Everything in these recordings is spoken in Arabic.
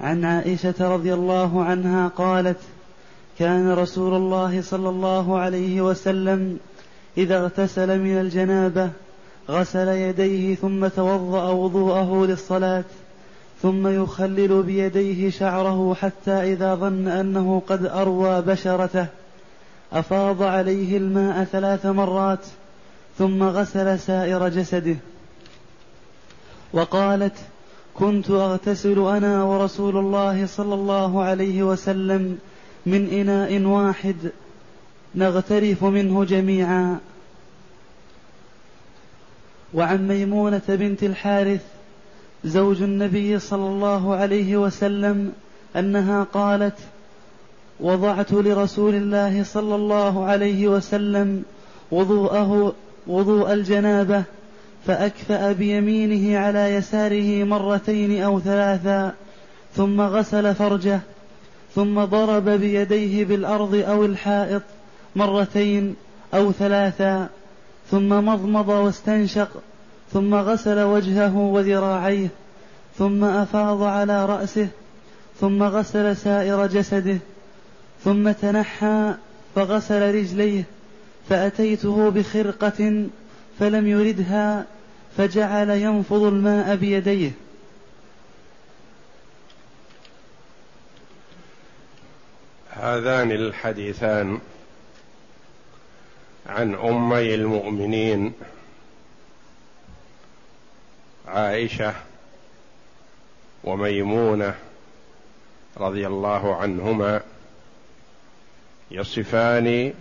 عن عائشة رضي الله عنها قالت كان رسول الله صلى الله عليه وسلم إذا اغتسل من الجنابة غسل يديه ثم توضأ وضوءه للصلاة ثم يخلل بيديه شعره حتى إذا ظن أنه قد أروى بشرته أفاض عليه الماء ثلاث مرات ثم غسل سائر جسده. وقالت كنت أغتسل أنا ورسول الله صلى الله عليه وسلم من إناء واحد. نغترف منه جميعا. وعن ميمونة بنت الحارث زوج النبي صلى الله عليه وسلم أنها قالت وضعت لرسول الله صلى الله عليه وسلم وضوءه وضوء الجنابة فأكفأ بيمينه على يساره مرتين أو ثلاثا ثم غسل فرجه ثم ضرب بيديه بالأرض أو الحائط مرتين أو ثلاثا ثم مضمض واستنشق ثم غسل وجهه وذراعيه ثم أفاض على رأسه ثم غسل سائر جسده ثم تنحى فغسل رجليه فأتيته بخرقة فلم يردها فجعل ينفض الماء بيديه. هذان الحديثان عن أمي المؤمنين عائشة وميمونة رضي الله عنهما يصفان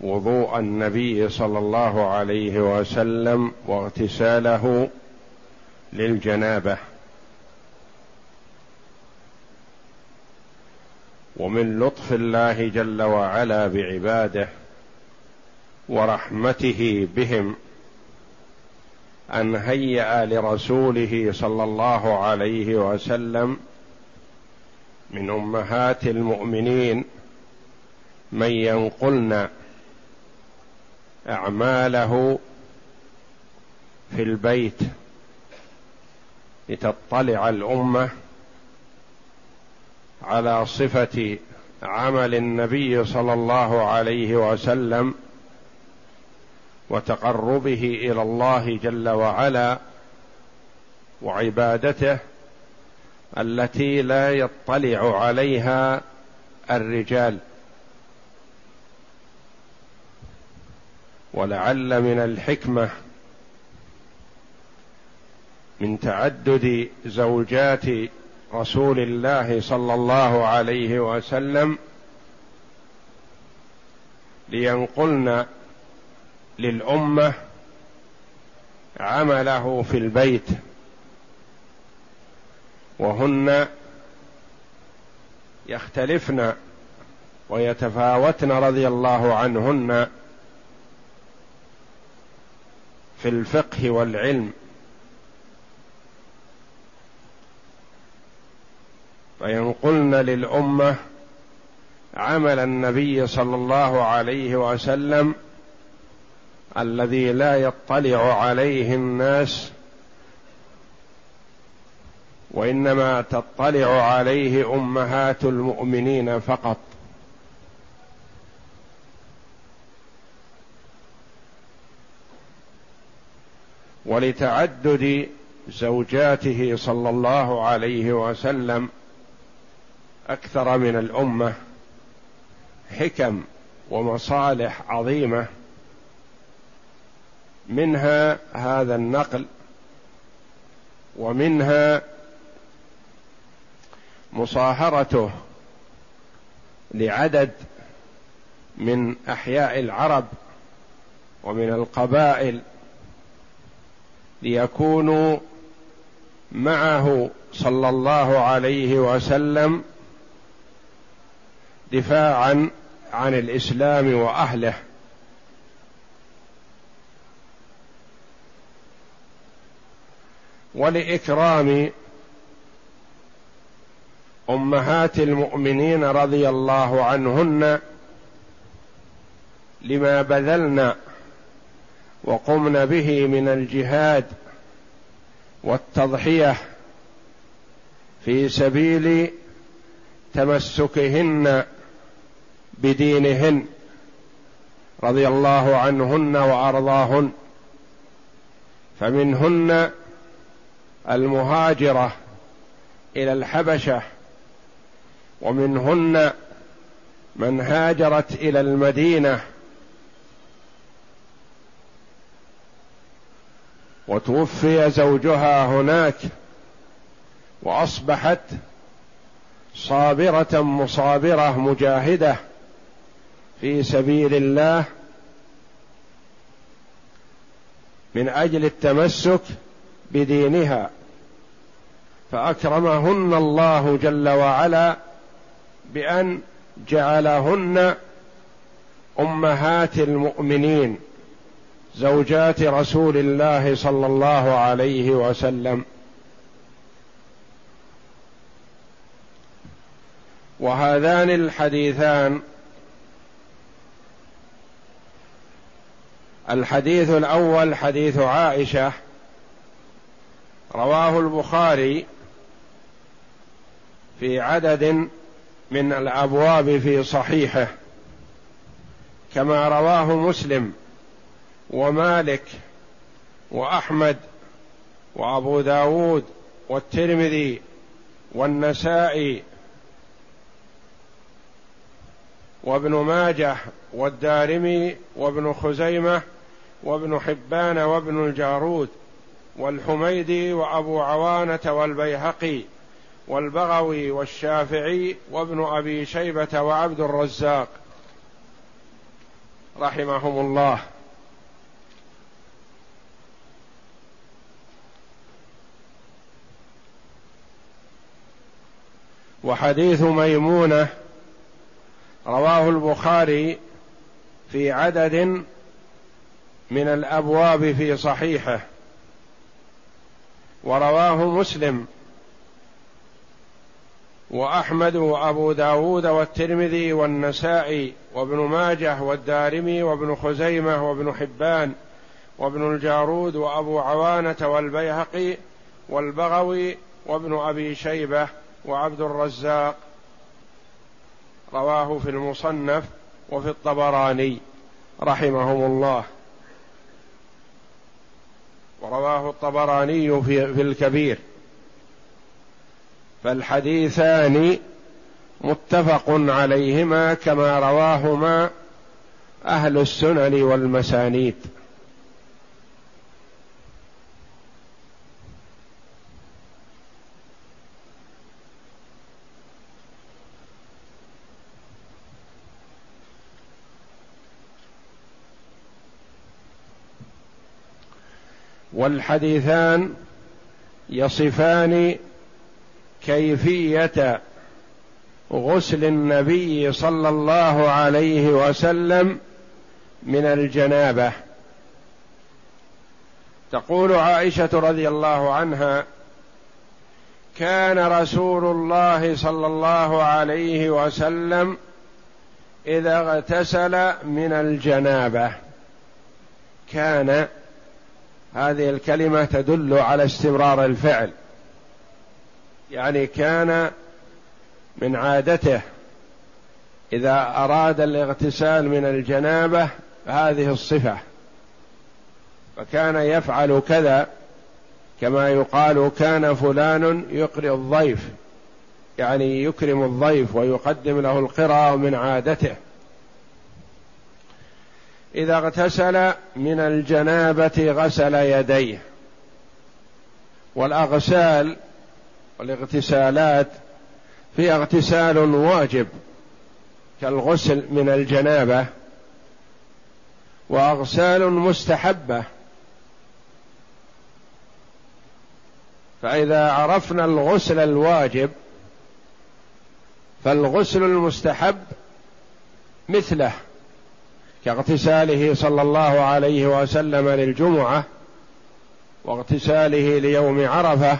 وضوء النبي صلى الله عليه وسلم واغتساله للجنابة. ومن لطف الله جل وعلا بعباده ورحمته بهم أن هيأ لرسوله صلى الله عليه وسلم من أمهات المؤمنين من ينقلن أعماله في البيت لتطلع الأمة على صفة عمل النبي صلى الله عليه وسلم وتقربه إلى الله جل وعلا وعبادته التي لا يطلع عليها الرجال. ولعل من الحكمة من تعدد زوجات رسول الله صلى الله عليه وسلم لينقلن للأمة عمله في البيت وهن يختلفن ويتفاوتن رضي الله عنهن في الفقه والعلم. فينقلن للأمة عمل النبي صلى الله عليه وسلم الذي لا يطلع عليه الناس وإنما تطلع عليه أمهات المؤمنين فقط. ولتعدد زوجاته صلى الله عليه وسلم أكثر من الأمة حكم ومصالح عظيمة. منها هذا النقل ومنها مصاهرته لعدد من أحياء العرب ومن القبائل ليكونوا معه صلى الله عليه وسلم دفاعا عن الإسلام وأهله. ولإكرام أمهات المؤمنين رضي الله عنهن لما بذلن وقمن به من الجهاد والتضحية في سبيل تمسكهن بدينهن رضي الله عنهن وأرضاهن. فمنهن المهاجرة إلى الحبشة ومنهن من هاجرت إلى المدينة وتوفي زوجها هناك وأصبحت صابرة مصابرة مجاهدة في سبيل الله من أجل التمسك بدينها. فأكرمهن الله جل وعلا بأن جعلهن أمهات المؤمنين. زوجات رسول الله صلى الله عليه وسلم. وهذان الحديثان الحديث الأول حديث عائشة رواه البخاري في عدد من الأبواب في صحيحه كما رواه مسلم. ومالك وأحمد وأبو داود والترمذي والنسائي وابن ماجه والدارمي وابن خزيمة وابن حبان وابن الجارود والحميدي وأبو عوانة والبيهقي والبغوي والشافعي وابن أبي شيبة وعبد الرزاق رحمهم الله. وحديث ميمونة رواه البخاري في عدد من الأبواب في صحيحه ورواه مسلم وأحمد وأبو داود والترمذي والنسائي وابن ماجه والدارمي وابن خزيمة وابن حبان وابن الجارود وأبو عوانة والبيهقي والبغوي وابن أبي شيبة وعبد الرزاق رواه في المصنف وفي الطبراني رحمهم الله. ورواه الطبراني في, في الكبير. فالحديثان متفق عليهما كما رواهما أهل السنن والمسانيد. والحديثان يصفان كيفية غسل النبي صلى الله عليه وسلم من الجنابة. تقول عائشة رضي الله عنها كان رسول الله صلى الله عليه وسلم إذا اغتسل من الجنابة. كان هذه الكلمة تدل على استمرار الفعل. يعني كان من عادته إذا أراد الاغتسال من الجنابة هذه الصفة. فكان يفعل كذا كما يقال كان فلان يقري الضيف يعني يكرم الضيف ويقدم له القرى من عادته. إذا اغتسل من الجنابة غسل يديه. والأغسال والاغتسالات في اغتسال واجب كالغسل من الجنابة وأغسال مستحبة. فإذا عرفنا الغسل الواجب فالغسل المستحب مثله. كاغتساله صلى الله عليه وسلم للجمعة واغتساله ليوم عرفة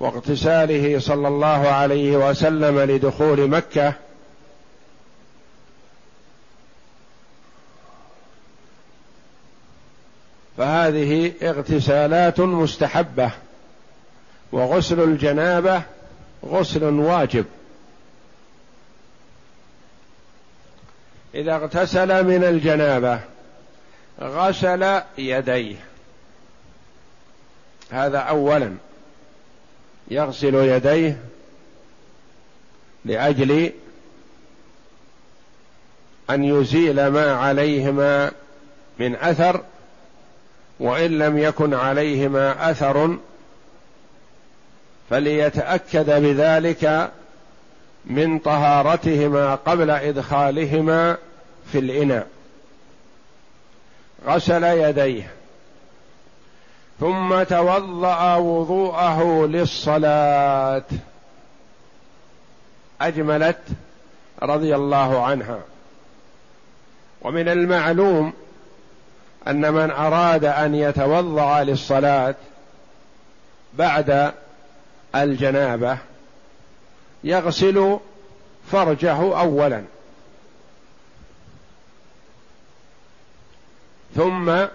واغتساله صلى الله عليه وسلم لدخول مكة. فهذه اغتسالات مستحبة وغسل الجنابة غسل واجب. إذا اغتسل من الجنابة غسل يديه. هذا اولا. يغسل يديه لأجل أن يزيل ما عليهما من أثر وإن لم يكن عليهما أثر فليتأكد بذلك من طهارتهما قبل إدخالهما في الإناء. غسل يديه. ثم توضأ وضوءه للصلاة. أجملت رضي الله عنها. ومن المعلوم أن من أراد أن يتوضأ للصلاة بعد الجنابة يغسل فرجه اولا. ثم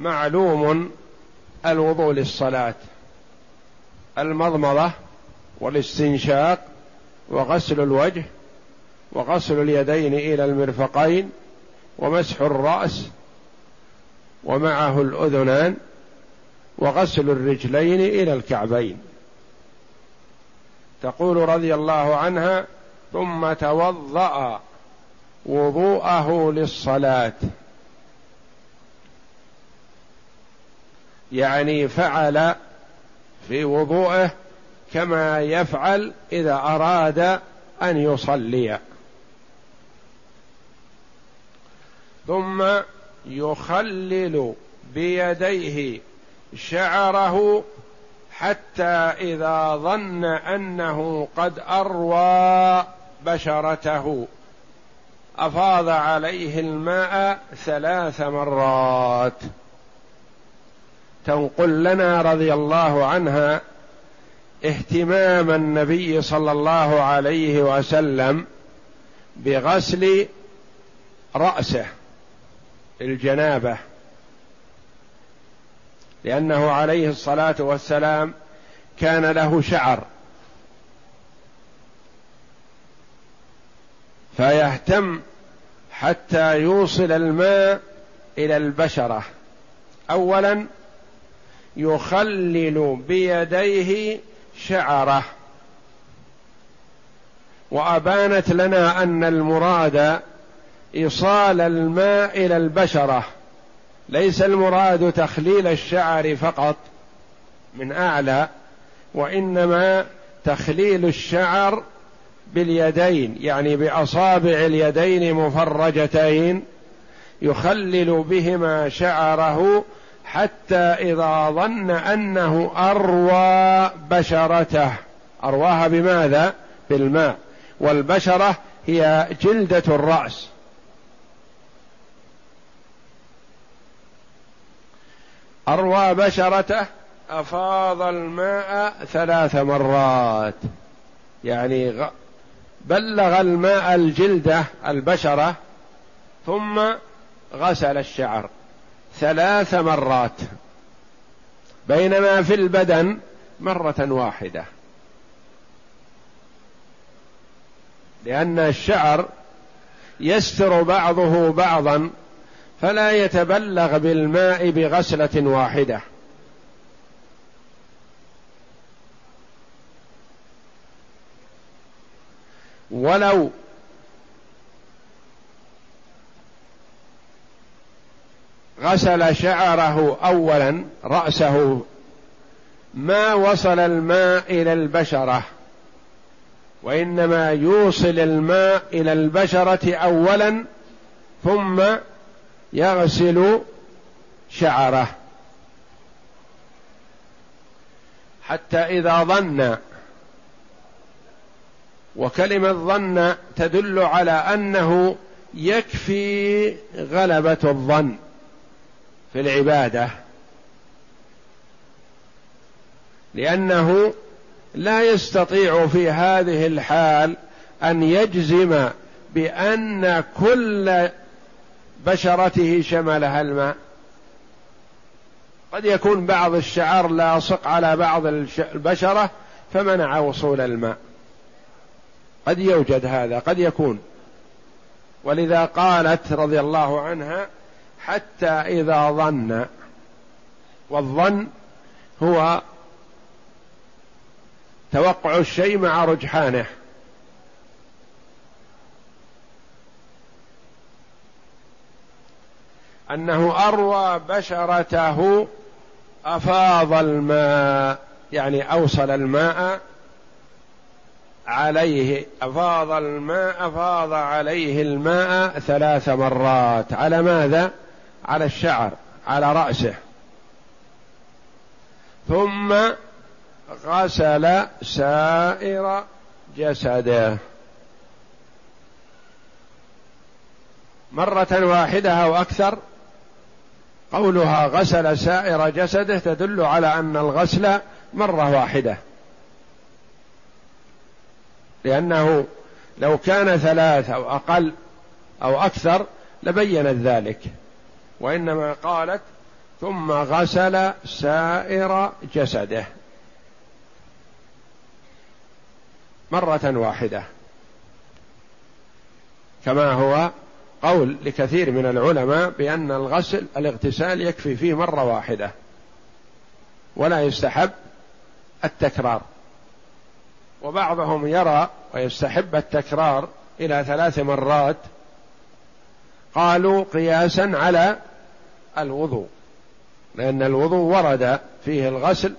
معلوم الوضوء للصلاة المضمضة والاستنشاق وغسل الوجه وغسل اليدين إلى المرفقين ومسح الرأس ومعه الأذنان وغسل الرجلين إلى الكعبين. تقول رضي الله عنها ثم توضأ وضوءه للصلاة. يعني فعل في وضوءه كما يفعل إذا أراد أن يصلي. ثم يخلل بيديه شعره حتى إذا ظن أنه قد أروى بشرته أفاض عليه الماء ثلاث مرات. تنقل لنا رضي الله عنها اهتمام النبي صلى الله عليه وسلم بغسل رأسه الجنابة. لأنه عليه الصلاة والسلام كان له شعر. فيهتم حتى يوصل الماء إلى البشرة. اولا يخلل بيديه شعره. وأبانت لنا أن المراد إيصال الماء إلى البشرة. ليس المراد تخليل الشعر فقط من أعلى وإنما تخليل الشعر باليدين يعني بأصابع اليدين مفرجتين يخلل بهما شعره حتى إذا ظن أنه أروى بشرته. أرواها بماذا؟ بالماء. والبشرة هي جلدة الرأس. أروى بشرته أفاض الماء ثلاث مرات. يعني بلغ الماء الجلدة البشرة ثم غسل الشعر ثلاث مرات. بينما في البدن مرة واحدة. لأن الشعر يستر بعضه بعضا فلا يتبلغ بالماء بغسلة واحدة. ولو غسل شعره اولا رأسه ما وصل الماء إلى البشرة وإنما يوصل الماء إلى البشرة اولا ثم يغسل شعره. حتى إذا ظن وكلمة ظن تدل على أنه يكفي غلبة الظن في العبادة. لأنه لا يستطيع في هذه الحال أن يجزم بأن كل بشرته شملها الماء قد يكون بعض الشعر لاصق على بعض البشرة فمنع وصول الماء. قد يوجد هذا قد يكون. ولذا قالت رضي الله عنها حتى إذا ظن. والظن هو توقع الشيء مع رجحانه. أنه أروى بشرته أفاض الماء يعني أوصل الماء عليه أفاض الماء أفاض عليه الماء ثلاث مرات. على ماذا؟ على الشعر على رأسه. ثم غسل سائر جسده. مرة واحدة أو أكثر قولها غسل سائر جسده تدل على أن الغسل مرة واحدة. لأنه لو كان ثلاث أو أقل أو أكثر لبينت ذلك. وإنما قالت ثم غسل سائر جسده. مرة واحدة. كما هو قول لكثير من العلماء بأن الغسل الاغتسال يكفي فيه مرة واحدة ولا يستحب التكرار. وبعضهم يرى ويستحب التكرار إلى ثلاث مرات قالوا قياسا على الوضوء لأن الوضوء ورد فيه الغسل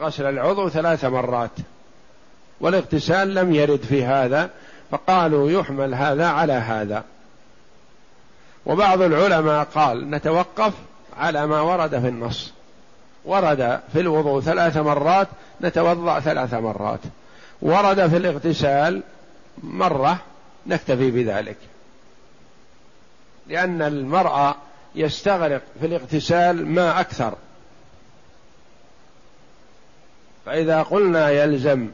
غسل العضو ثلاث مرات والاغتسال لم يرد في هذا فقالوا يحمل هذا على هذا. وبعض العلماء قال نتوقف على ما ورد في النص. ورد في الوضوء ثلاث مرات نتوضأ ثلاث مرات. ورد في الاغتسال مرة نكتفي بذلك. لأن المرأة يستغرق في الاغتسال ما أكثر. فإذا قلنا يلزم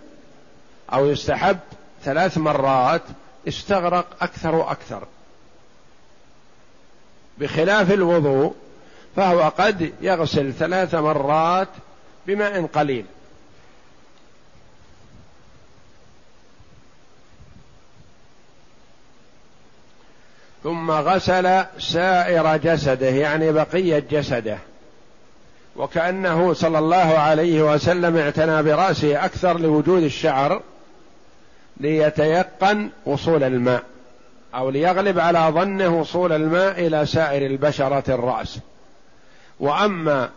أو يستحب ثلاث مرات استغرق أكثر وأكثر. بخلاف الوضوء فهو قد يغسل ثلاث مرات بماء قليل. ثم غسل سائر جسده يعني بقية جسده. وكأنه صلى الله عليه وسلم اعتنى برأسه أكثر لوجود الشعر ليتيقن وصول الماء. أو ليغلب على ظنه وصول الماء إلى سائر البشرة الرأس. وأما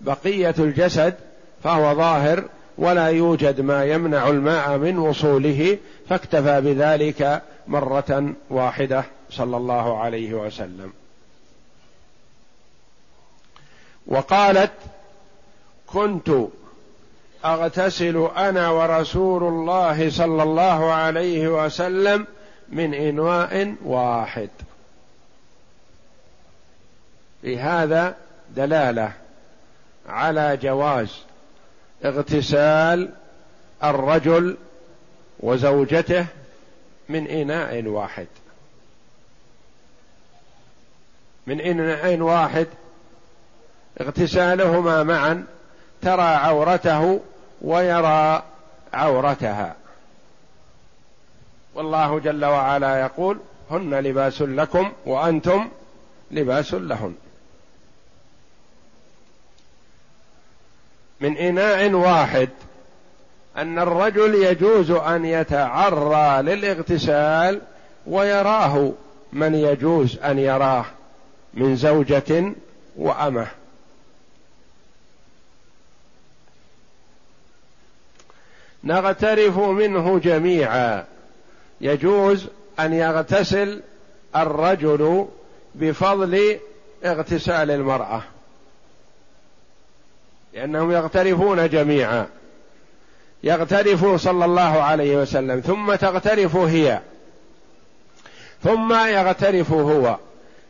بقية الجسد فهو ظاهر ولا يوجد ما يمنع الماء من وصوله فاكتفى بذلك مرة واحدة صلى الله عليه وسلم. وقالت كنت أغتسل أنا ورسول الله صلى الله عليه وسلم من إنواء واحد. في هذا دلالة على جواز اغتسال الرجل وزوجته من إناء واحد. من إناء واحد اغتسالهما معا ترى عورته ويرى عورتها. والله جل وعلا يقول هن لباس لكم وأنتم لباس لهن. من إناء واحد أن الرجل يجوز أن يتعرى للاغتسال ويراه من يجوز أن يراه من زوجة وأمة. نغترف منه جميعا. يجوز أن يغتسل الرجل بفضل اغتسال المرأة. لأنهم يغترفون جميعا. يغترف صلى الله عليه وسلم ثم تغترف هي. ثم يغترف هو.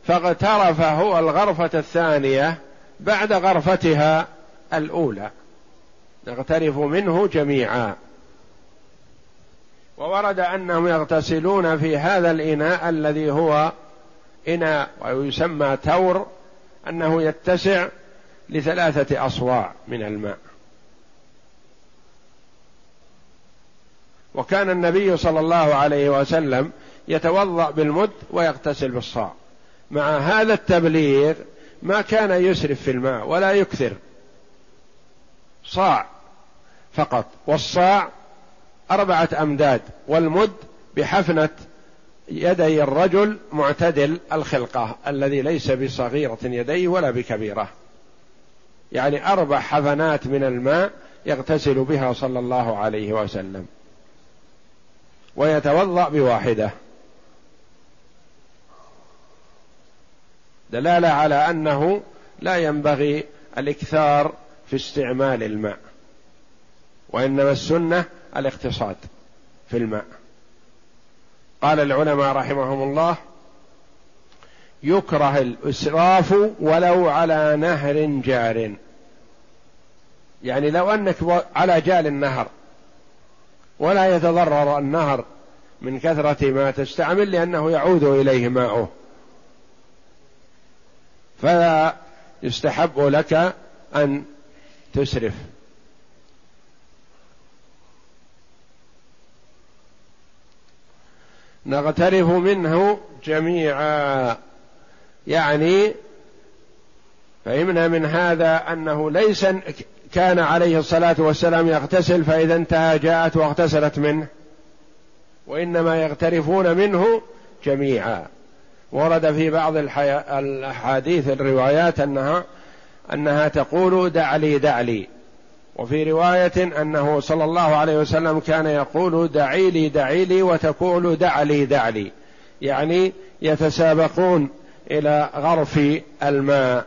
فاغترف هو الغرفة الثانية بعد غرفتها الأولى. نغترف منه جميعا. وورد أنهم يغتسلون في هذا الإناء الذي هو إناء ويسمى تور أنه يتسع لثلاثة أصواع من الماء. وكان النبي صلى الله عليه وسلم يتوضأ بالمد ويغتسل بالصاع. مع هذا التبليغ ما كان يسرف في الماء ولا يكثر. صاع فقط. والصاع أربعة أمداد والمد بحفنة يدي الرجل معتدل الخلقة الذي ليس بصغيرة يديه ولا بكبيرة. يعني أربع حفنات من الماء يغتسل بها صلى الله عليه وسلم. ويتوضأ بواحدة. دلالة على أنه لا ينبغي الإكثار في استعمال الماء. وإنما السنة الاقتصاد في الماء. قال العلماء رحمهم الله يكره الإسراف ولو على نهر جار. يعني لو أنك على جال النهر ولا يتضرر النهر من كثرة ما تستعمل لأنه يعود إليه ماؤه. فلا يستحب لك أن تسرف. نغترف منه جميعا. يعني فهمنا من هذا أنه ليس كان عليه الصلاة والسلام يغتسل فإذا انتهى جاءت واغتسلت منه. وإنما يغترفون منه جميعا. ورد في بعض الأحاديث الروايات انها أنها تقول دع لي دع لي. وفي رواية أنه صلى الله عليه وسلم كان يقول دعي لي دعي لي وتقول دع لي دع لي. يعني يتسابقون إلى غرف الماء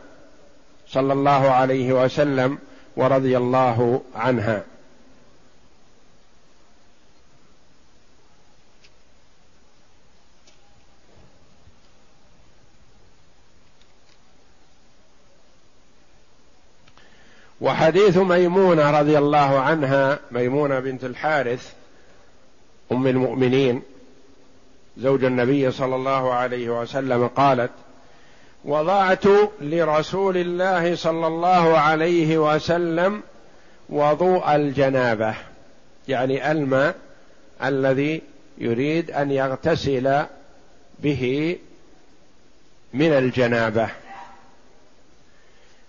صلى الله عليه وسلم ورضي الله عنها. وحديث ميمونة رضي الله عنها ميمونة بنت الحارث أم المؤمنين زوج النبي صلى الله عليه وسلم قالت وضعت لرسول الله صلى الله عليه وسلم وضوء الجنابة. يعني الماء الذي يريد أن يغتسل به من الجنابة.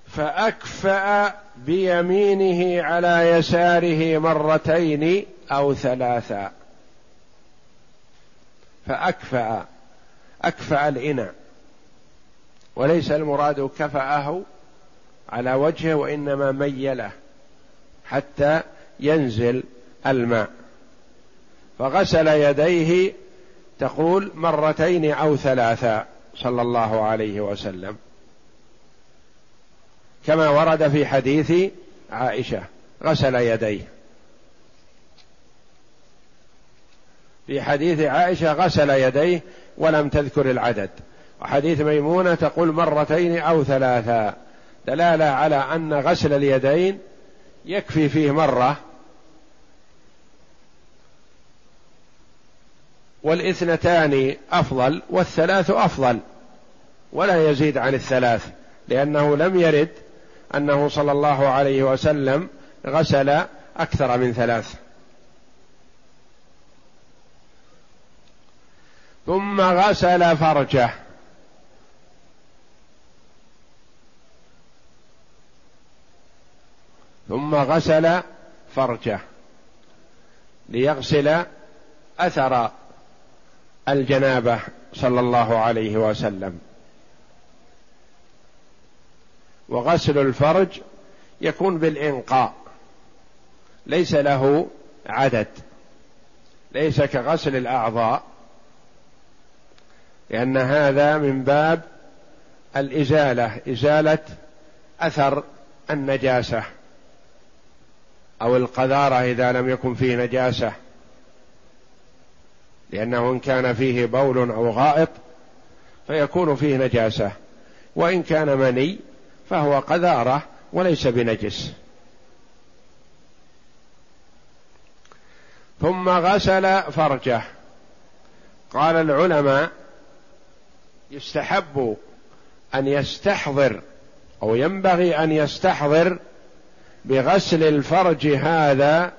فأكفأ بيمينه على يساره مرتين أو ثلاثا. فأكفأ أكفأ الإناء. وليس المراد كفأه على وجهه وإنما ميله حتى ينزل الماء. فغسل يديه تقول مرتين أو ثلاثا صلى الله عليه وسلم. كما ورد في حديث عائشة غسل يديه. في حديث عائشة غسل يديه ولم تذكر العدد. وحديث ميمونة تقول مرتين أو ثلاثا دلالة على أن غسل اليدين يكفي فيه مرة. والاثنتان أفضل والثلاث أفضل. ولا يزيد عن الثلاث لأنه لم يرد أنه صلى الله عليه وسلم غسل أكثر من ثلاث. ثم غسل فرجه. ثم غسل فرجه ليغسل أثر الجنابة صلى الله عليه وسلم. وغسل الفرج يكون بالإنقاء. ليس له عدد. ليس كغسل الأعضاء. لأن هذا من باب الإزالة إزالة أثر النجاسة. أو القذارة إذا لم يكن فيه نجاسة. لأنه إن كان فيه بول أو غائط فيكون فيه نجاسة. وإن كان مني فهو قذارة وليس بنجس. ثم غسل فرجه. قال العلماء يستحب أن يستحضر أو ينبغي أن يستحضر بغسل الفرج هذا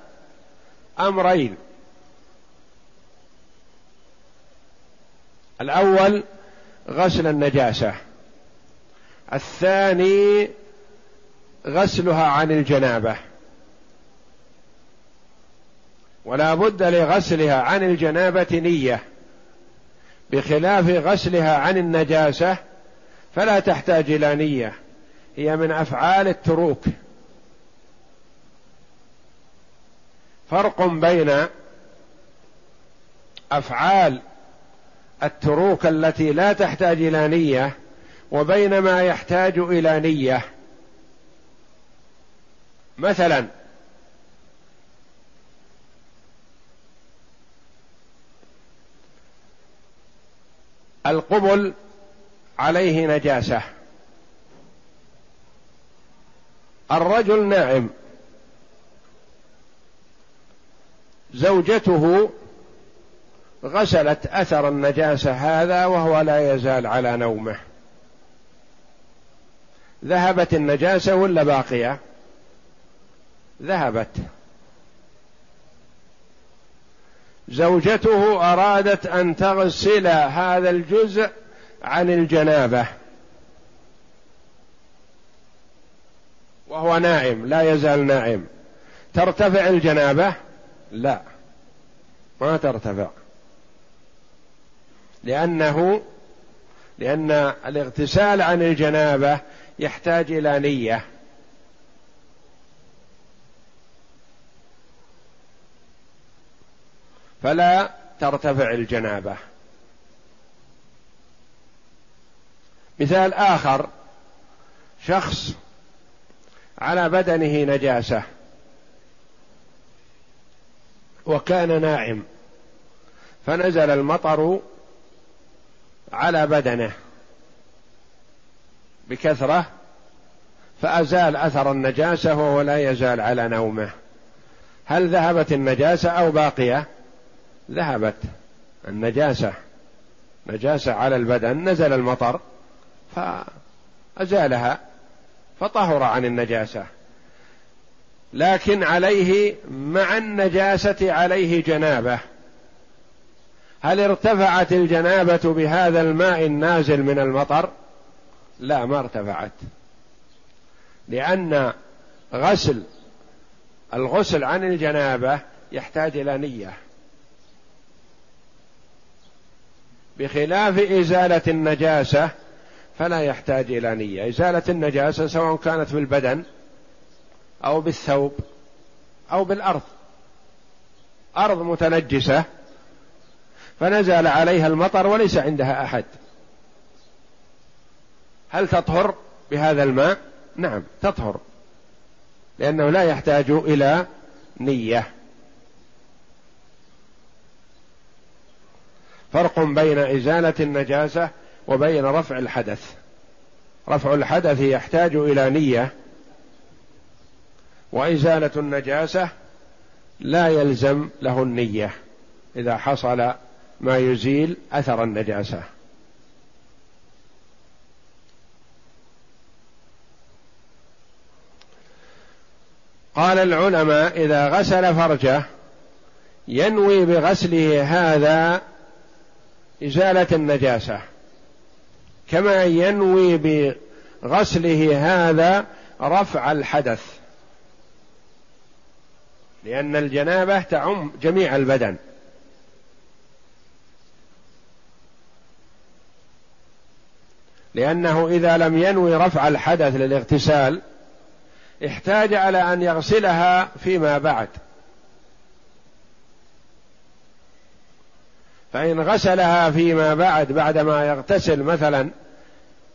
أمرين. الأول غسل النجاسة. الثاني غسلها عن الجنابة. ولا بد لغسلها عن الجنابة نية. بخلاف غسلها عن النجاسة فلا تحتاج إلى نية. هي من أفعال التروك. فرق بين أفعال التروك التي لا تحتاج إلى نية وبين ما يحتاج إلى نية. مثلا القبل عليه نجاسة. الرجل نائم زوجته غسلت أثر النجاسة هذا وهو لا يزال على نومه. ذهبت النجاسة ولا باقية؟ ذهبت. زوجته أرادت أن تغسل هذا الجزء عن الجنابة. وهو نائم لا يزال نائم ترتفع الجنابة؟ لا. ما ترتفع. لأنه لأن الاغتسال عن الجنابة يحتاج إلى نية. فلا ترتفع الجنابة. مثال آخر شخص على بدنه نجاسة وكان ناعم فنزل المطر على بدنه. بكثرة فأزال أثر النجاسة وهو لا يزال على نومه. هل ذهبت النجاسة أو باقية؟ ذهبت. النجاسة. نجاسة على البدن. نزل المطر فأزالها فطهر عن النجاسة. لكن عليه مع النجاسة عليه جنابة. هل ارتفعت الجنابة بهذا الماء النازل من المطر؟ لا ما ارتفعت. لأن غسل الغسل عن الجنابة يحتاج إلى نية. بخلاف إزالة النجاسة فلا يحتاج إلى نية. إزالة النجاسة سواء كانت في البدن أو بالثوب أو بالأرض. أرض متنجسة فنزل عليها المطر وليس عندها أحد. هل تطهر بهذا الماء؟ نعم تطهر. لأنه لا يحتاج إلى نية. فرق بين إزالة النجاسة وبين رفع الحدث. رفع الحدث يحتاج إلى نية. وإزالة النجاسة لا يلزم له النية. إذا حصل ما يزيل أثر النجاسة. قال العلماء إذا غسل فرجه ينوي بغسله هذا إزالة النجاسة. كما ينوي بغسله هذا رفع الحدث. لأن الجنابة تعم جميع البدن. لأنه إذا لم ينوي رفع الحدث للاغتسال احتاج على أن يغسلها فيما بعد. فإن غسلها فيما بعد بعدما يغتسل مثلا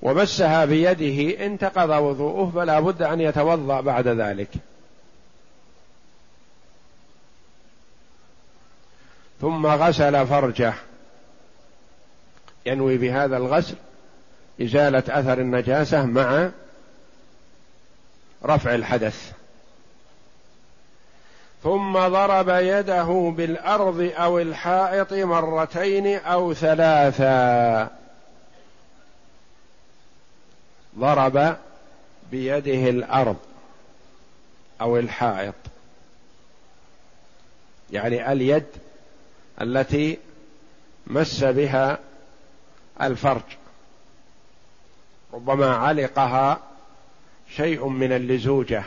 ومسها بيده انتقض وضوءه فلا بد أن يتوضأ بعد ذلك. ثم غسل فرجه. ينوي بهذا الغسل إزالة أثر النجاسة مع رفع الحدث. ثم ضرب يده بالأرض أو الحائط مرتين أو ثلاثا. ضرب بيده الأرض أو الحائط. يعني اليد التي مس بها الفرج. ربما علقها شيء من اللزوجة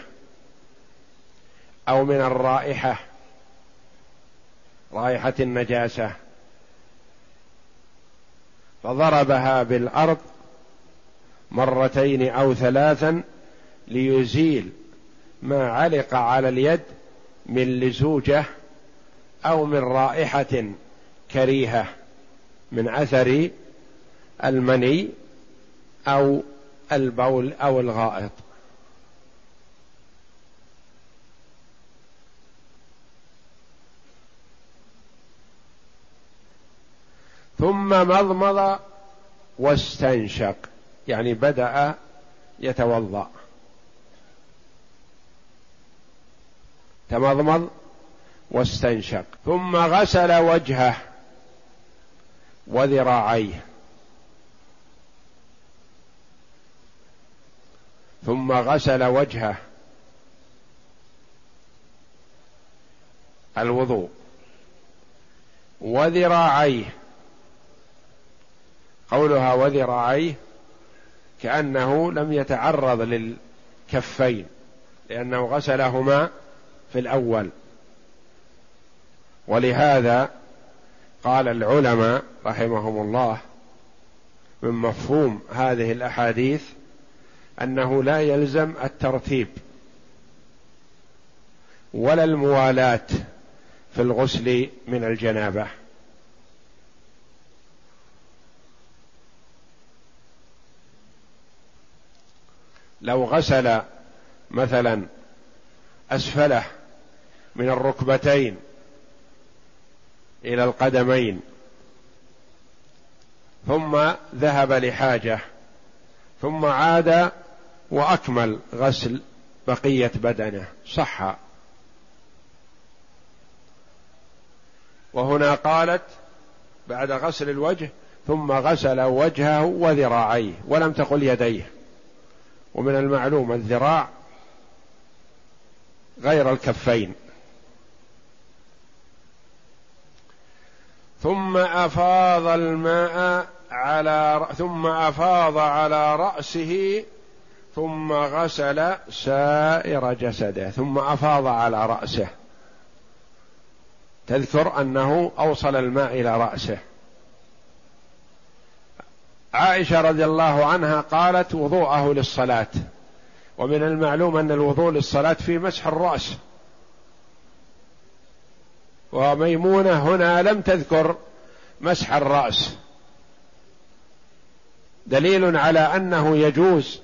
أو من الرائحة رائحة النجاسة. فضربها بالأرض مرتين أو ثلاثا ليزيل ما علق على اليد من لزوجة أو من رائحة كريهة من أثر المني أو البول أو الغائط. ثم مضمض واستنشق. يعني بدأ يتوضأ. تمضمض واستنشق. ثم غسل وجهه وذراعيه. ثم غسل وجهه الوضوء وذراعيه. قولها وذراعيه كأنه لم يتعرض للكفين لأنه غسلهما في الأول. ولهذا قال العلماء رحمهم الله من مفهوم هذه الأحاديث أنه لا يلزم الترتيب ولا الموالاة في الغسل من الجنابة. لو غسل مثلا أسفله من الركبتين إلى القدمين ثم ذهب لحاجة ثم عاد وأكمل غسل بقية بدنه صح. وهنا قالت بعد غسل الوجه ثم غسل وجهه وذراعيه ولم تقل يديه. ومن المعلوم الذراع غير الكفين. ثم أفاض الماء على ثم أفاض على رأسه ثم غسل سائر جسده ثم أفاض على رأسه. تذكر أنه أوصل الماء إلى رأسه. عائشة رضي الله عنها قالت وضوءه للصلاة. ومن المعلوم أن الوضوء للصلاة في مسح الرأس. وميمونة هنا لم تذكر مسح الرأس. دليل على أنه يجوز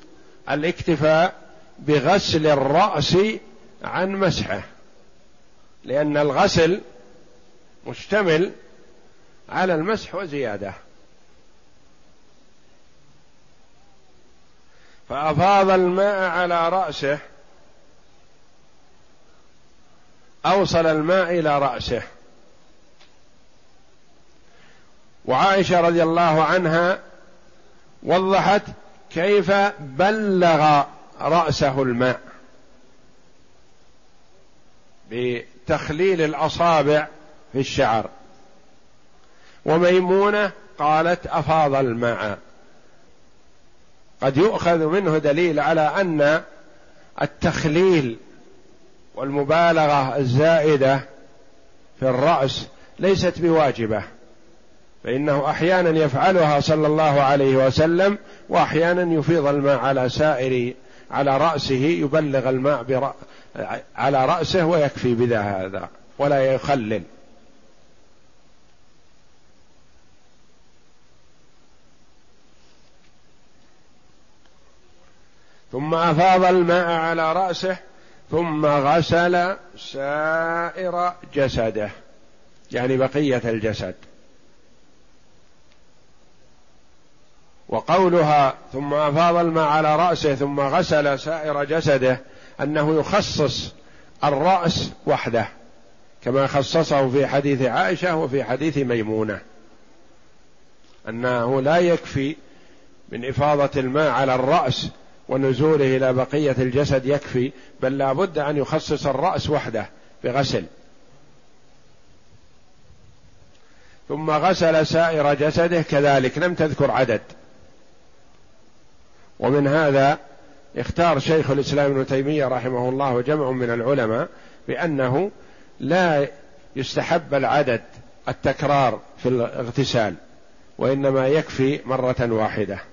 الاكتفاء بغسل الرأس عن مسحه. لأن الغسل مشتمل على المسح وزيادة. فأفاض الماء على رأسه. أوصل الماء إلى رأسه. وعائشة رضي الله عنها وضحت كيف بلغ رأسه الماء. بتخليل الأصابع في الشعر. وميمونة قالت أفاض الماء. قد يؤخذ منه دليل على أن التخليل والمبالغة الزائدة في الرأس ليست بواجبة فإنه أحيانا يفعلها صلى الله عليه وسلم وأحيانا يفيض الماء على سائر على رأسه يبلغ الماء على رأسه ويكفي بذا هذا ولا يخلل. ثم أفاض الماء على رأسه ثم غسل سائر جسده يعني بقية الجسد. وقولها ثم أفاض الماء على رأسه ثم غسل سائر جسده أنه يخصص الرأس وحده كما خصصه في حديث عائشة وفي حديث ميمونة. أنه لا يكفي من إفاضة الماء على الرأس ونزوله إلى بقية الجسد يكفي بل لا بد أن يخصص الرأس وحده بغسل. ثم غسل سائر جسده كذلك لم تذكر عدد. ومن هذا اختار شيخ الإسلام ابن تيمية رحمه الله وجمع من العلماء بأنه لا يستحب العدد التكرار في الاغتسال وإنما يكفي مرة واحدة.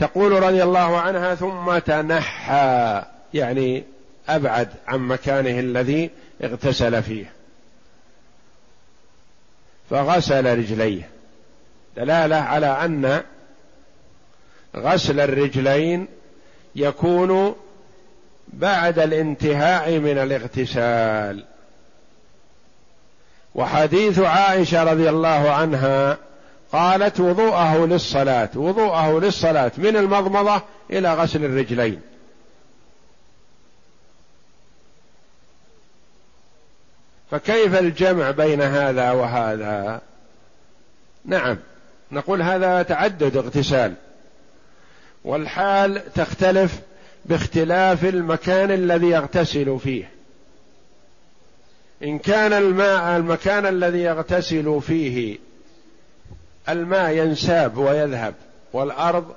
تقول رضي الله عنها ثم تنحى يعني أبعد عن مكانه الذي اغتسل فيه. فغسل رجليه. دلالة على أن غسل الرجلين يكون بعد الانتهاء من الاغتسال. وحديث عائشة رضي الله عنها قالت وضوءه للصلاة وضوءه للصلاة من المضمضة إلى غسل الرجلين. فكيف الجمع بين هذا وهذا؟ نعم نقول هذا تعدد اغتسال. والحال تختلف باختلاف المكان الذي يغتسل فيه. إن كان الماء المكان الذي يغتسل فيه الماء ينساب ويذهب والأرض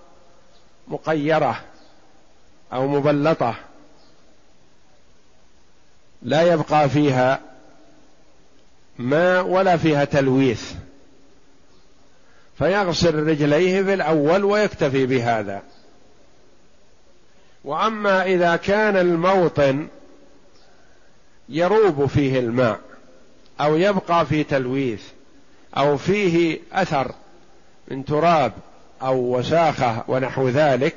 مقيرة أو مبلطة لا يبقى فيها ماء ولا فيها تلويث فيغسل رجليه في الأول ويكتفي بهذا. وأما إذا كان الموطن يروب فيه الماء أو يبقى في تلويث أو فيه أثر من تراب أو وساخة ونحو ذلك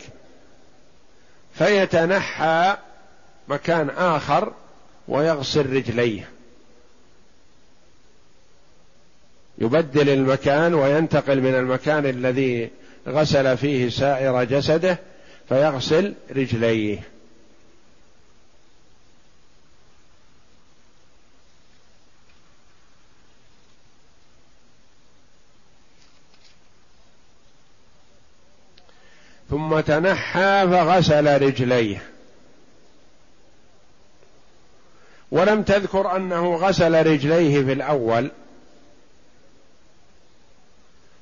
فيتنحى مكان آخر ويغسل رجليه. يبدل المكان وينتقل من المكان الذي غسل فيه سائر جسده فيغسل رجليه. ثم تنحى فغسل رجليه. ولم تذكر أنه غسل رجليه في الأول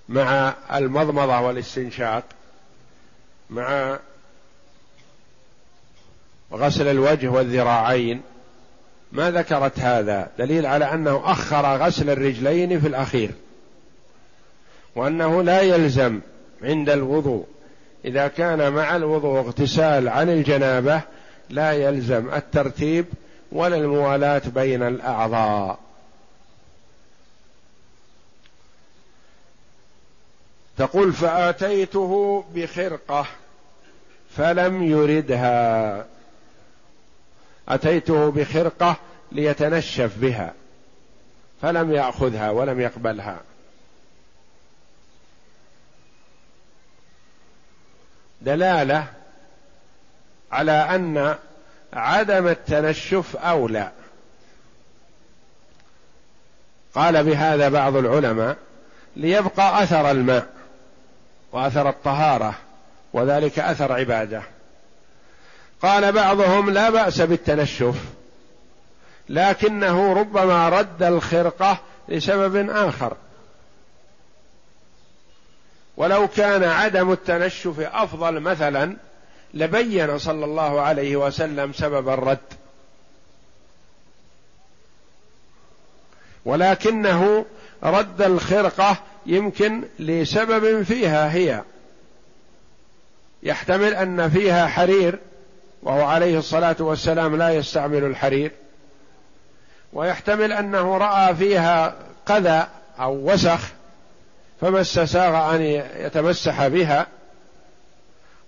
مع المضمضة والاستنشاق مع غسل الوجه والذراعين. ما ذكرت هذا؟ دليل على أنه أخر غسل الرجلين في الأخير وأنه لا يلزم عند الوضوء إذا كان مع الوضوء اغتسال عن الجنابة لا يلزم الترتيب ولا الموالاة بين الأعضاء. تقول فآتيته بخرقة فلم يردها. أتيته بخرقة ليتنشف بها فلم يأخذها ولم يقبلها. دلالة على أن عدم التنشف أولى. قال بهذا بعض العلماء ليبقى أثر الماء وأثر الطهارة وذلك أثر عبادة. قال بعضهم لا بأس بالتنشف لكنه ربما رد الخرقة لسبب آخر. ولو كان عدم التنشف أفضل مثلا لبين صلى الله عليه وسلم سبب الرد. ولكنه رد الخرقة يمكن لسبب فيها هي. يحتمل أن فيها حرير وهو عليه الصلاة والسلام لا يستعمل الحرير. ويحتمل أنه رأى فيها قذى أو وسخ. فما استساغ أن يتمسح بها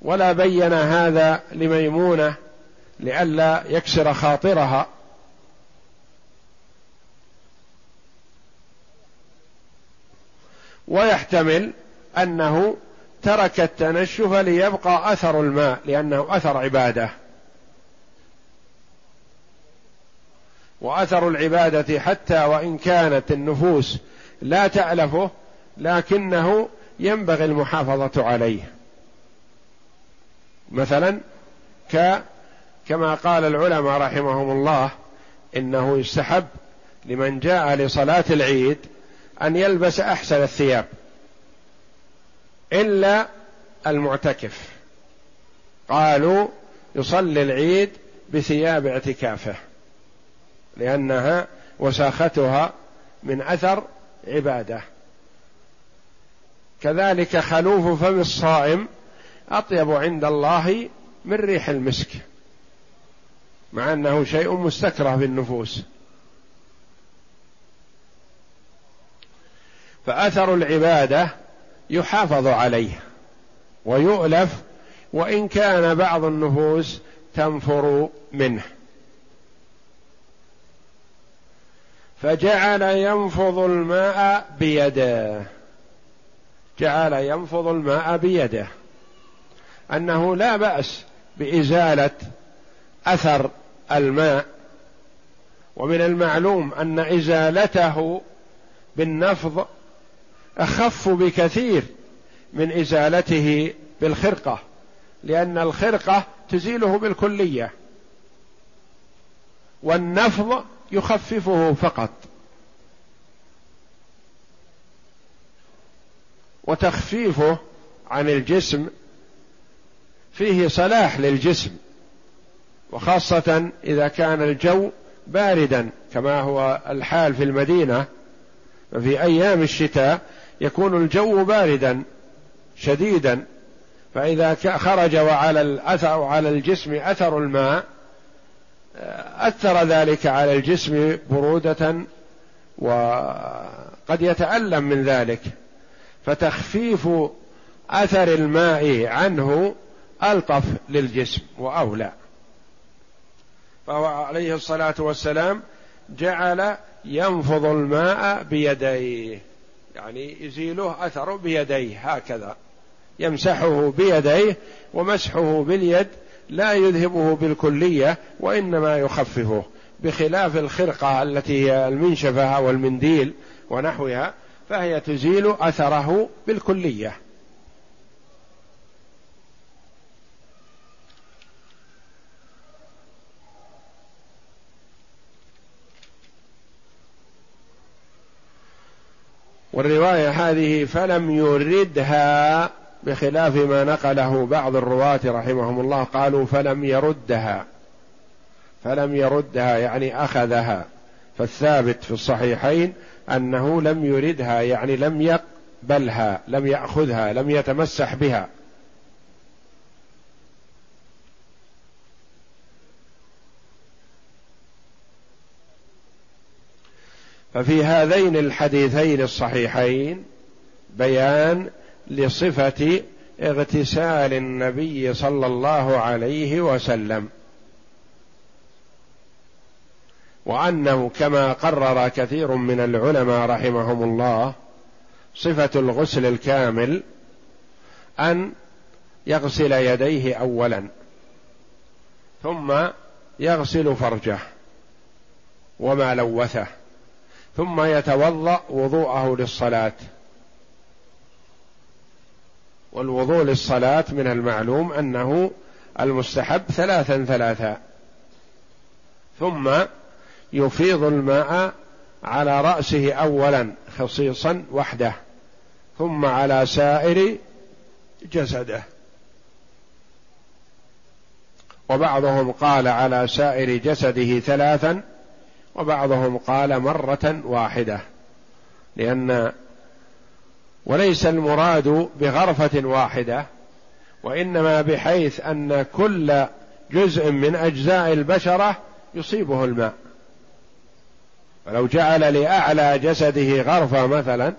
ولا بين هذا لميمونة لئلا يكسر خاطرها. ويحتمل أنه ترك التنشف ليبقى أثر الماء لأنه أثر عبادة. وأثر العبادة حتى وإن كانت النفوس لا تألفه لكنه ينبغي المحافظة عليه. مثلا ك كما قال العلماء رحمهم الله إنه يستحب لمن جاء لصلاة العيد أن يلبس أحسن الثياب إلا المعتكف. قالوا يصلي العيد بثياب اعتكافه لأنها وساختها من أثر عبادة. كذلك خلوف فم الصائم أطيب عند الله من ريح المسك مع أنه شيء مستكره في النفوس فأثر العبادة يحافظ عليه ويؤلف وإن كان بعض النفوس تنفر منه. فجعل ينفض الماء بيده. جعل ينفض الماء بيده. أنه لا بأس بإزالة أثر الماء ومن المعلوم أن إزالته بالنفض أخف بكثير من إزالته بالخرقة لأن الخرقة تزيله بالكلية والنفض يخففه فقط. وتخفيفه عن الجسم فيه صلاح للجسم وخاصة إذا كان الجو باردا كما هو الحال في المدينة. ففي أيام الشتاء يكون الجو باردا شديدا فإذا خرج وعلى الأثر على الجسم أثر الماء أثر ذلك على الجسم برودة وقد يتألم من ذلك. فتخفيف أثر الماء عنه ألطف للجسم وأولى. فهو عليه الصلاة والسلام جعل ينفض الماء بيديه يعني يزيله أثره بيديه هكذا. يمسحه بيديه ومسحه باليد لا يذهبه بالكلية وإنما يخففه بخلاف الخرقة التي هي المنشفة أو المنديل ونحوها. فهي تزيل أثره بالكلية. والرواية هذه فلم يردها بخلاف ما نقله بعض الرواة رحمهم الله. قالوا فلم يردها فلم يردها يعني أخذها. فالثابت في الصحيحين أنه لم يردها يعني لم يقبلها لم يأخذها لم يتمسح بها. ففي هذين الحديثين الصحيحين بيان لصفة اغتسال النبي صلى الله عليه وسلم. وأنه كما قرر كثير من العلماء رحمهم الله صفة الغسل الكامل أن يغسل يديه اولا ثم يغسل فرجه وما لوثه ثم يتوضأ وضوءه للصلاة. والوضوء للصلاة من المعلوم أنه المستحب ثلاثا ثلاثا ثم يفيض الماء على رأسه اولا خصيصا وحده ثم على سائر جسده. وبعضهم قال على سائر جسده ثلاثا وبعضهم قال مرة واحدة. لأن وليس المراد بغرفة واحدة وإنما بحيث أن كل جزء من أجزاء البشرة يصيبه الماء. فلو جعل لأعلى جسده غرفة مثلا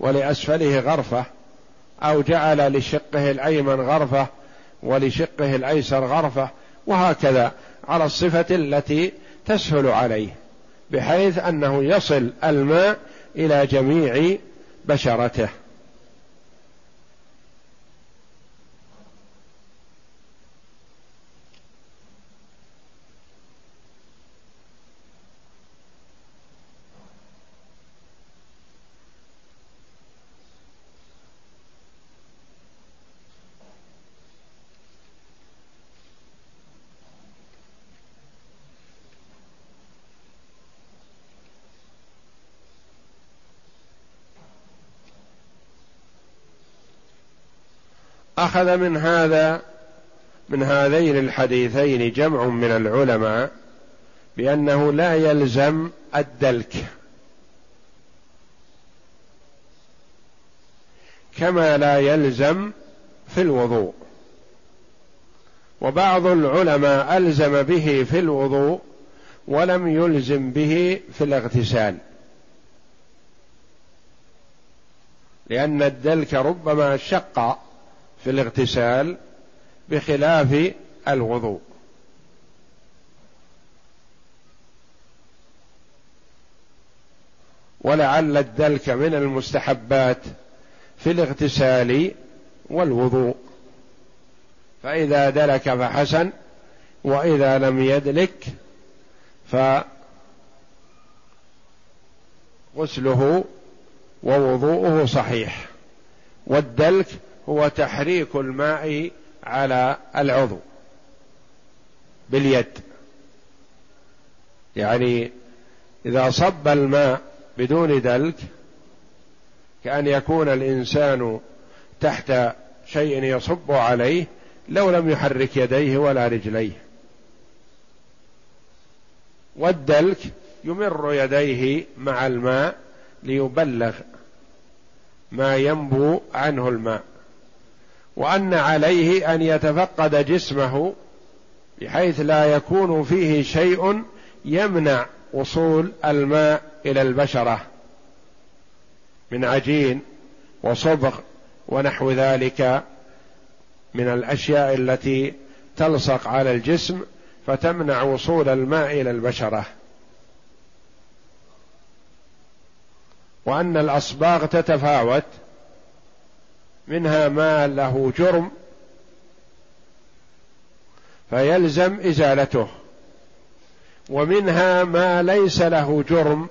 ولأسفله غرفة أو جعل لشقه الأيمن غرفة ولشقه الأيسر غرفة وهكذا على الصفة التي تسهل عليه بحيث أنه يصل الماء إلى جميع بشرته. أخذ من هذا من هذين الحديثين جمع من العلماء بأنه لا يلزم الدلك. كما لا يلزم في الوضوء. وبعض العلماء ألزم به في الوضوء ولم يلزم به في الاغتسال. لأن الدلك ربما شق في الاغتسال بخلاف الوضوء. ولعل الدلك من المستحبات في الاغتسال والوضوء. فإذا دلك فحسن وإذا لم يدلك فغسله ووضوءه صحيح. والدلك هو تحريك الماء على العضو باليد. يعني إذا صب الماء بدون دلك كأن يكون الإنسان تحت شيء يصب عليه لو لم يحرك يديه ولا رجليه. والدلك يمر يديه مع الماء ليبلغ ما ينبو عنه الماء. وأن عليه أن يتفقد جسمه بحيث لا يكون فيه شيء يمنع وصول الماء إلى البشرة من عجين وصبغ ونحو ذلك من الأشياء التي تلصق على الجسم فتمنع وصول الماء إلى البشرة. وأن الأصباغ تتفاوت منها ما له جرم فيلزم إزالته. ومنها ما ليس له جرم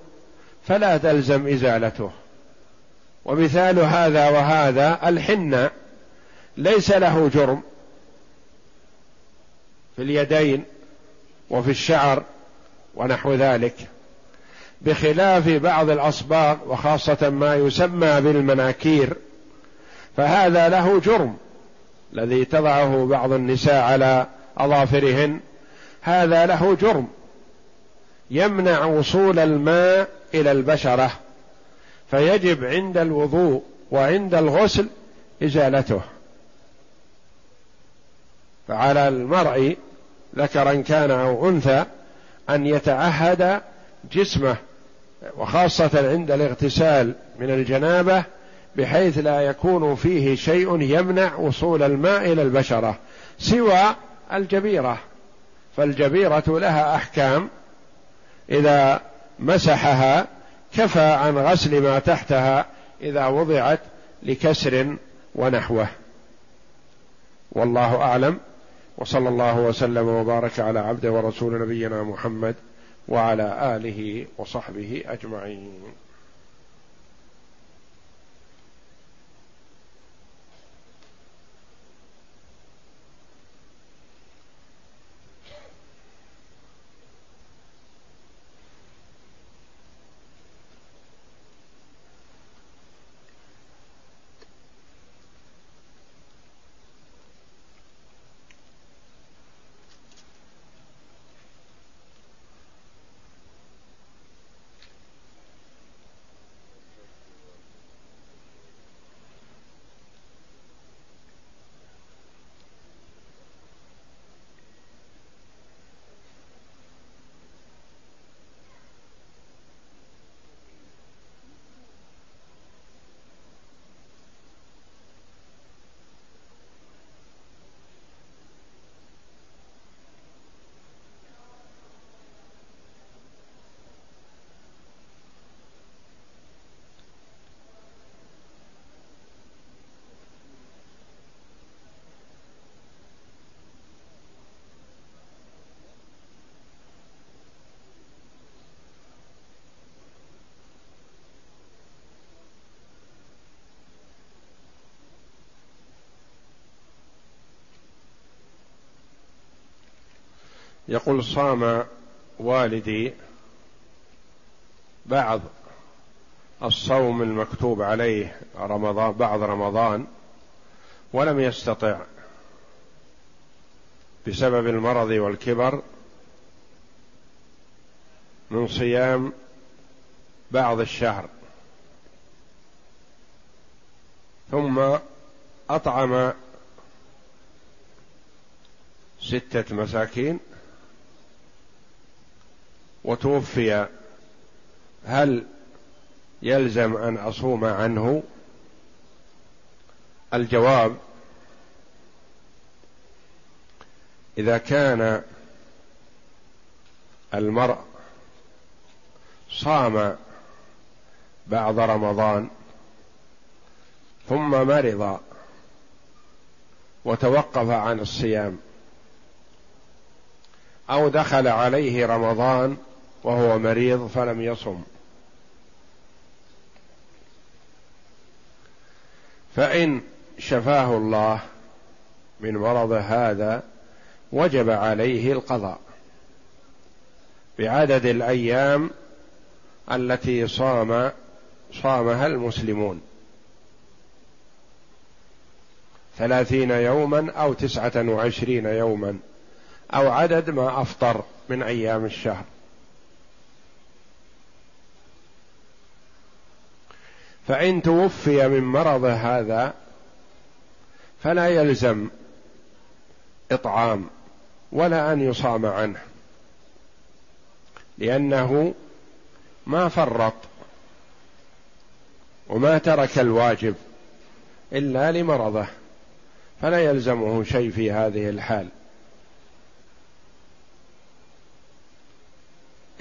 فلا تلزم إزالته. ومثال هذا وهذا الحنة ليس له جرم في اليدين وفي الشعر ونحو ذلك بخلاف بعض الأصباغ وخاصة ما يسمى بالمناكير. فهذا له جرم الذي تضعه بعض النساء على أظافرهن. هذا له جرم يمنع وصول الماء إلى البشرة فيجب عند الوضوء وعند الغسل إزالته. فعلى المرء ذكرا كان أو أنثى أن يتعهد جسمه وخاصة عند الاغتسال من الجنابة بحيث لا يكون فيه شيء يمنع وصول الماء إلى البشرة سوى الجبيرة. فالجبيرة لها أحكام. إذا مسحها كفى عن غسل ما تحتها إذا وضعت لكسر ونحوه. والله أعلم. وصلى الله وسلم وبارك على عبده ورسول نبينا محمد وعلى آله وصحبه أجمعين. يقول صام والدي بعض الصوم المكتوب عليه رمضان بعض رمضان ولم يستطع بسبب المرض والكبر من صيام بعض الشهر. ثم أطعم ستة مساكين وتوفي هل يلزم أن أصوم عنه؟ الجواب إذا كان المرء صام بعد رمضان ثم مرض وتوقف عن الصيام أو دخل عليه رمضان وهو مريض فلم يصم. فإن شفاه الله من مرض هذا وجب عليه القضاء. بعدد الأيام التي صام صامها المسلمون. ثلاثين يوما أو تسعة وعشرين يوما أو عدد ما أفطر من أيام الشهر. فإن توفي من مرض هذا فلا يلزم إطعام ولا أن يصام عنه لأنه ما فرط وما ترك الواجب إلا لمرضه فلا يلزمه شيء في هذه الحال.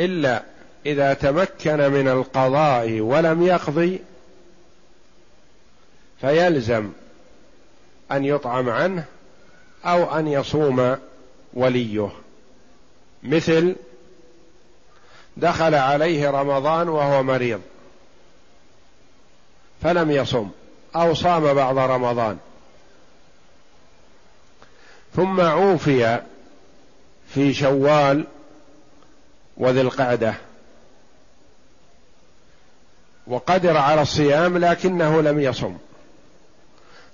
إلا إذا تمكن من القضاء ولم يقضي فيلزم أن يطعم عنه أو أن يصوم وليه. مثل دخل عليه رمضان وهو مريض فلم يصم أو صام بعض رمضان. ثم عوفي في شوال وذي القعدة. وقدر على الصيام لكنه لم يصم.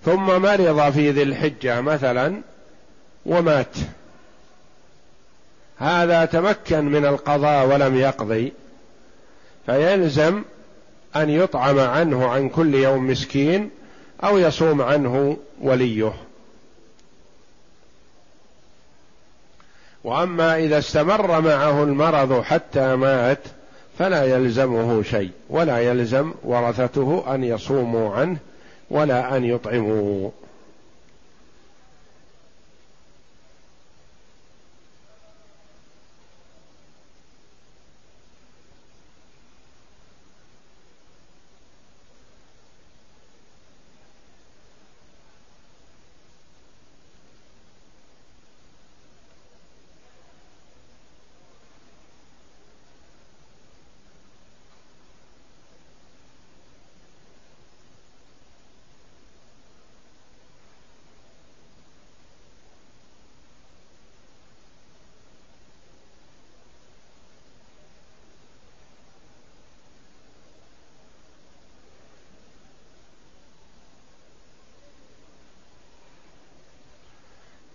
ثم مرض في ذي الحجة مثلا ومات. هذا تمكن من القضاء ولم يقضي فيلزم أن يطعم عنه عن كل يوم مسكين أو يصوم عنه وليه. وأما إذا استمر معه المرض حتى مات فلا يلزمه شيء ولا يلزم ورثته أن يصوموا عنه ولا أن يطعموا.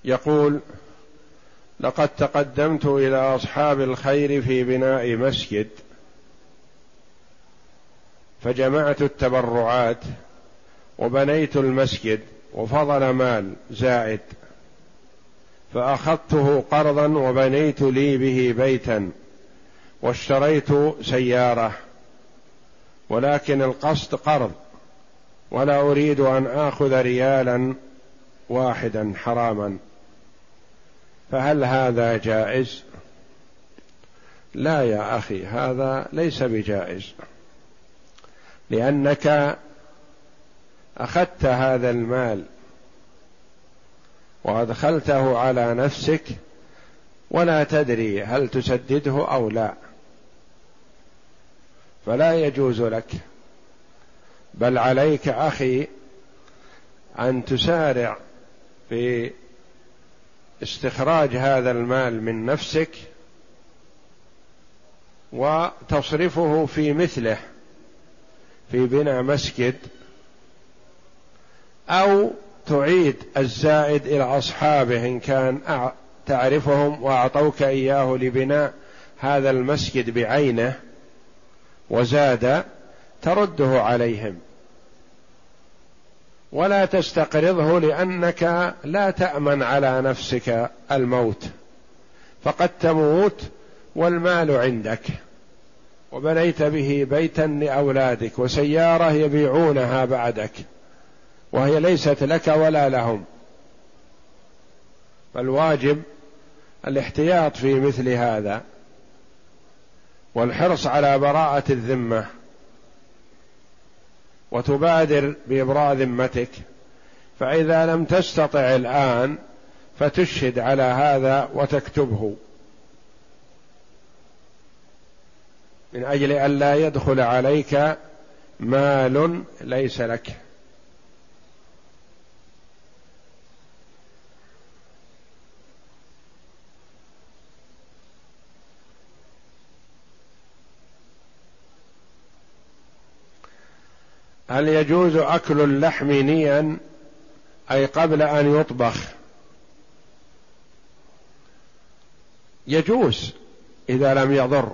يقول لقد تقدمت إلى أصحاب الخير في بناء مسجد فجمعت التبرعات وبنيت المسجد وفضل مال زائد فأخذته قرضا وبنيت لي به بيتا واشتريت سيارة ولكن القصد قرض ولا أريد أن آخذ ريالا واحدا حراما. فهل هذا جائز؟ لا يا أخي هذا ليس بجائز. لأنك أخذت هذا المال وأدخلته على نفسك ولا تدري هل تسدده أو لا. فلا يجوز لك بل عليك أخي أن تسارع في استخراج هذا المال من نفسك وتصرفه في مثله في بناء مسجد أو تعيد الزائد إلى أصحابه إن كان تعرفهم وأعطوك إياه لبناء هذا المسجد بعينه وزاد ترده عليهم. ولا تستقرضه لأنك لا تأمن على نفسك الموت. فقد تموت والمال عندك. وبنيت به بيتا لأولادك وسيارة يبيعونها بعدك. وهي ليست لك ولا لهم. فالواجب الاحتياط في مثل هذا. والحرص على براءة الذمة. وتبادر بإبراء ذمتك فإذا لم تستطع الآن فتشهد على هذا وتكتبه. من أجل ألا يدخل عليك مال ليس لك. هل يجوز أكل اللحم نيا؟ أي قبل أن يطبخ؟ يجوز إذا لم يضر.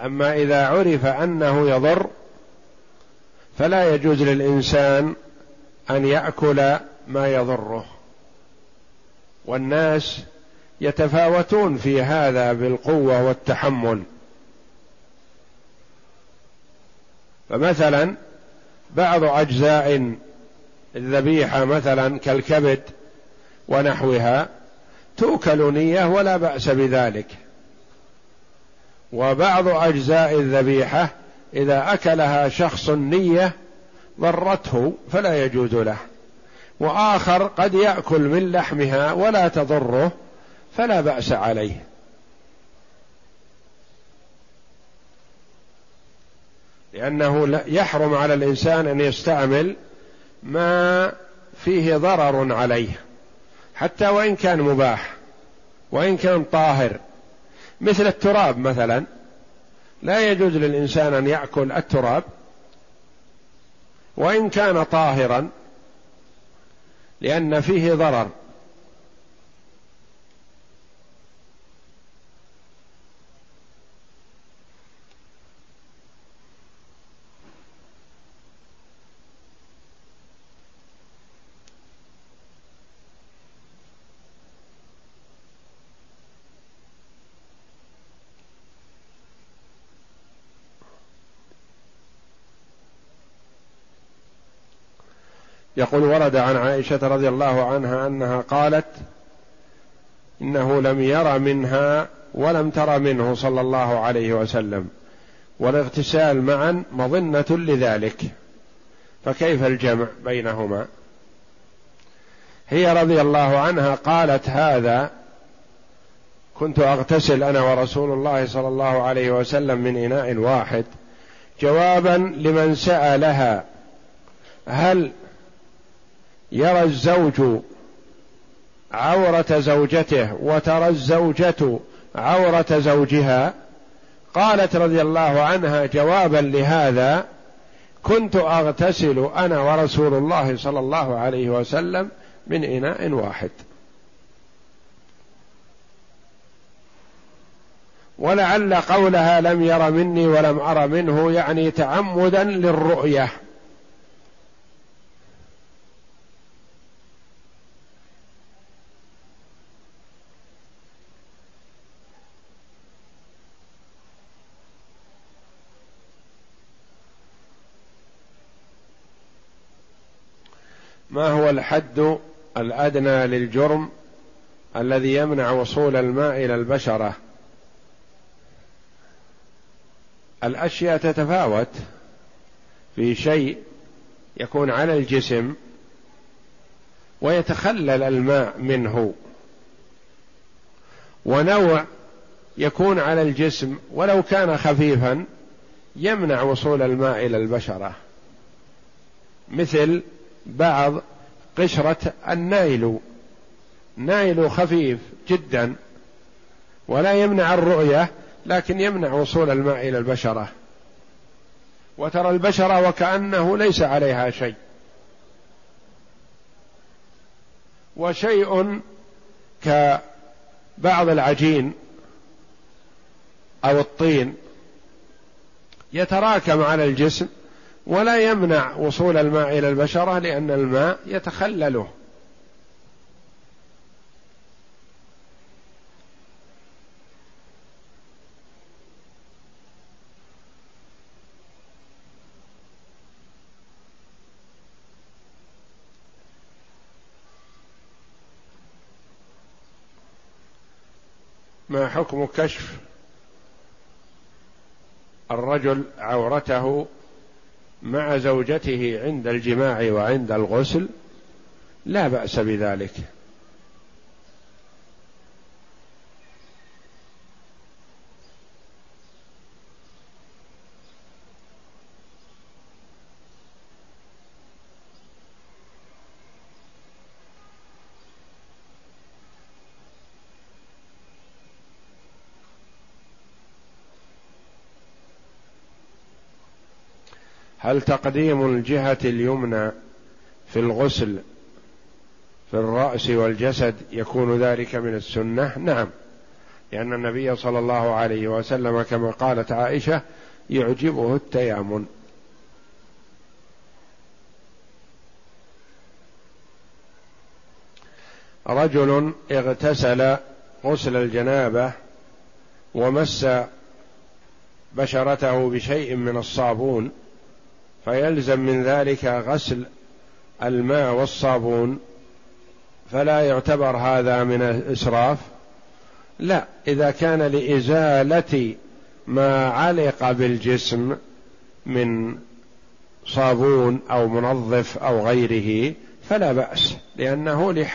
أما إذا عرف أنه يضر فلا يجوز للإنسان أن يأكل ما يضره. والناس يتفاوتون في هذا بالقوة والتحمل. فمثلا بعض أجزاء الذبيحة مثلا كالكبد ونحوها تؤكل نية ولا بأس بذلك. وبعض أجزاء الذبيحة إذا أكلها شخص نية ضرته فلا يجوز له وآخر قد يأكل من لحمها ولا تضره فلا بأس عليه. لأنه يحرم على الإنسان أن يستعمل ما فيه ضرر عليه حتى وإن كان مباح وإن كان طاهر. مثل التراب مثلا لا يجوز للإنسان أن يأكل التراب وإن كان طاهرا لأن فيه ضرر. يقول ورد عن عائشة رضي الله عنها أنها قالت إنه لم ير منها ولم تر منه صلى الله عليه وسلم والاغتسال معا مظنة لذلك. فكيف الجمع بينهما؟ هي رضي الله عنها قالت هذا كنت أغتسل أنا ورسول الله صلى الله عليه وسلم من إناء واحد جوابا لمن سألها هل يرى الزوج عورة زوجته وترى الزوجة عورة زوجها. قالت رضي الله عنها جوابا لهذا كنت أغتسل أنا ورسول الله صلى الله عليه وسلم من إناء واحد. ولعل قولها لم ير مني ولم أر منه يعني تعمدا للرؤية. ما هو الحد الأدنى للجرم الذي يمنع وصول الماء إلى البشرة؟ الأشياء تتفاوت في شيء يكون على الجسم ويتخلل الماء منه ونوع يكون على الجسم ولو كان خفيفا يمنع وصول الماء إلى البشرة. مثل بعض قشرة النايل. نائل خفيف جدا ولا يمنع الرؤية لكن يمنع وصول الماء إلى البشرة. وترى البشرة وكأنه ليس عليها شيء. وشيء كبعض العجين أو الطين يتراكم على الجسم ولا يمنع وصول الماء إلى البشرة لأن الماء يتخلله ما حكم كشف الرجل عورته مع زوجته عند الجماع وعند الغسل لا بأس بذلك. هل تقديم الجهة اليمنى في الغسل في الرأس والجسد يكون ذلك من السنة؟ نعم لأن النبي صلى الله عليه وسلم كما قالت عائشة يعجبه التيامن رجل اغتسل غسل الجنابة ومس بشرته بشيء من الصابون فيلزم من ذلك غسل الماء والصابون فلا يعتبر هذا من الإسراف. لا إذا كان لإزالة ما علق بالجسم من صابون أو منظف أو غيره فلا بأس لأنه لحق